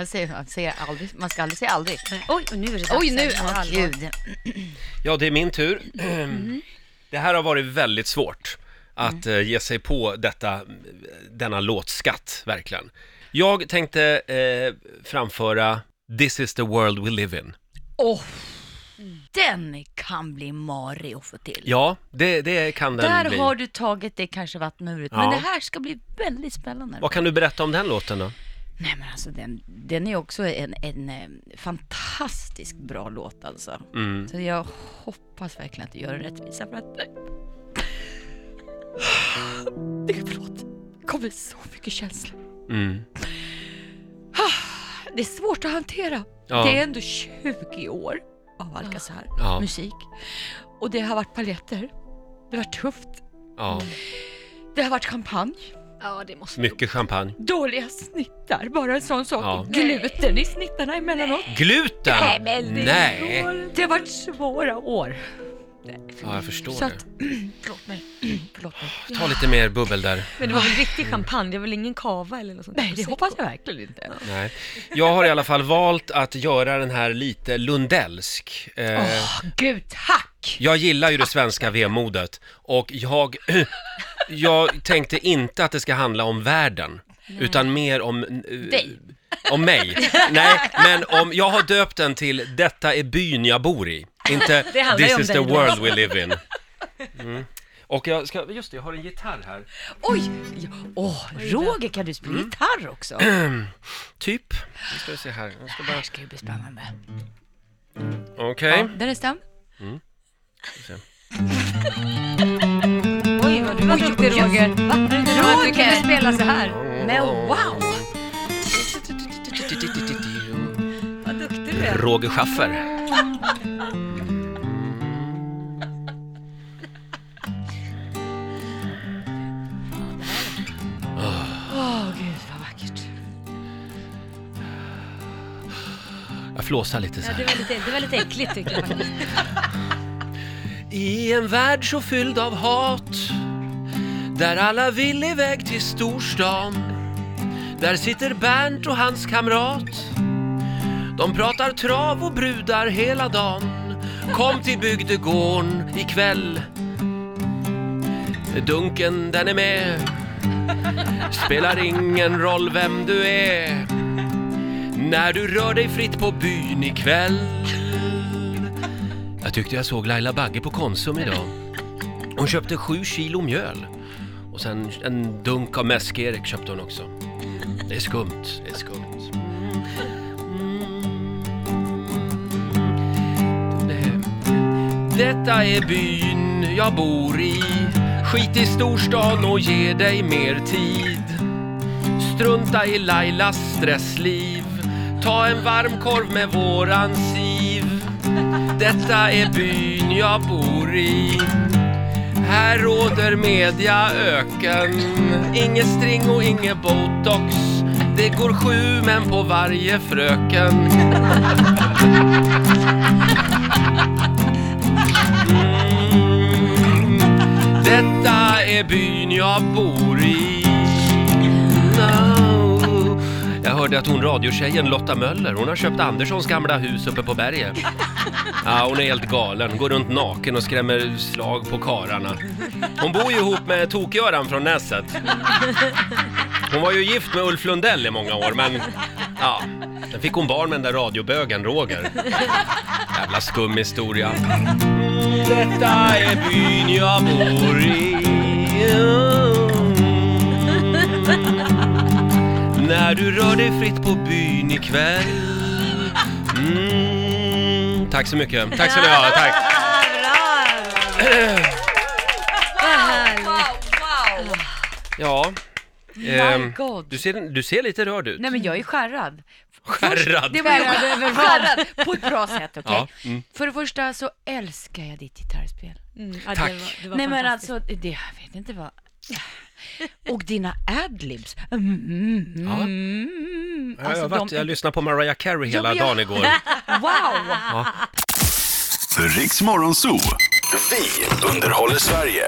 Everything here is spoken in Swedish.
Han säger, han säger aldrig, man ska aldrig säga aldrig. Oj, och nu är det dags Oj, nu, åh gud. Ja, det är min tur. Det här har varit väldigt svårt att eh, ge sig på detta, denna låtskatt, verkligen. Jag tänkte eh, framföra This is the world we live in. Åh, den kan bli marig att få till. Ja, det, det kan den Där bli. har du tagit det kanske vatten ur huvudet. Ja. Men det här ska bli väldigt spännande. Vad kan du berätta om den låten då? Nej men alltså den, den är också en, en eh, fantastiskt bra låt alltså. Mm. Så jag hoppas verkligen att du gör den rättvisa för att... Det, förlåt. Det kommer så mycket känslor. Mm. Det är svårt att hantera. Ja. Det är ändå 20 år av Alcazar Ja. musik. Och det har varit paletter. Det har varit tufft. Ja, Det har varit champagne. Ja, det måste mycket champagne. Dåliga snittar, bara en sån sak. Ja. Gluten i snittarna emellanåt. Gluten! Nej, men det- Nej! Det har varit svåra år. Ja, jag förstår Så det. att, förlåt mig. Förlåt mig. Ta lite mer bubbel där. Men det var väl riktig champagne? Det var väl ingen kava eller något sånt? Nej, det hoppas jag verkligen inte. Nej. Jag har i alla fall valt att göra den här lite lundellsk. Eh, Åh, gud, tack! Jag gillar ju det svenska vemodet och jag, jag tänkte inte att det ska handla om världen, utan mer om... eh, Dig. Om mig. Nej, men om, jag har döpt den till Detta är byn jag bor i. Inte Det handlar ju This om is dig the då. world we live in. Mm. Och jag ska, just det, jag har en gitarr här. Oj! ja, Åh, Roger, kan du spela gitarr också? Typ. Nu ska vi se här. Jag ska Det bara... här ska ju bli spännande. Okej. Ja, den är stämd. Oj, vad du var duktig Roger. Va? Har du inte hört att du kunde spela så här? Men wow! Vad duktig du är. Roger Schaffer. Åh, gud vad vackert. Jag flåsar lite så Ja, här. det, var lite, det var lite äckligt tycker jag faktiskt. I en värld så fylld av hat Där alla vill iväg till storstan Där sitter Bernt och hans kamrat. De pratar trav och brudar hela dagen. Kom till bygdegården ikväll. Dunken den är med. Spelar ingen roll vem du är. När du rör dig fritt på byn ikväll jag tyckte jag såg Laila Bagge på Konsum idag. Hon köpte sju kilo mjöl. Och sen en dunk av mäsk-Erik köpte hon också. Det är skumt, det är skumt. Detta är byn jag bor i. Skit i storstan och ge dig mer tid. Strunta i Lailas stressliv. Ta en varm korv med våran sid. Detta är byn jag bor i. Här råder mediaöken. Inget string och inget botox. Det går sju män på varje fröken. Mm. Detta är byn jag bor i. No. Jag hörde att hon radiotjejen Lotta Möller, hon har köpt Anderssons gamla hus uppe på berget. Ja, hon är helt galen, går runt naken och skrämmer slag på kararna. Hon bor ju ihop med Tokgöran från Näset. Hon var ju gift med Ulf Lundell i många år, men ja, sen fick hon barn med den där radiobögen Roger. Jävla skum historia. Detta är byn jag bor i. När du rör dig fritt på byn ikväll. Mm, tack så mycket. Tack ska ni ha. Tack. Ja. My ehm, God. du, ser, du ser lite rörd ut. Nej men jag är skärrad. Skärrad. Det var Skärrad över vad? skärrad på ett bra sätt, okej? Ja, mm. För det första så älskar jag ditt gitarrspel. Mm, ja, Tack. Det var, det var Nej men fantastiskt. alltså, det, jag vet inte vad... Och dina adlibs. Mm, mm, Ja. Mm. Jag, har Alltså, varit, de- jag lyssnade på Mariah Carey hela jag- dagen igår. Wow! Riks Morgonzoo. Vi underhåller Sverige.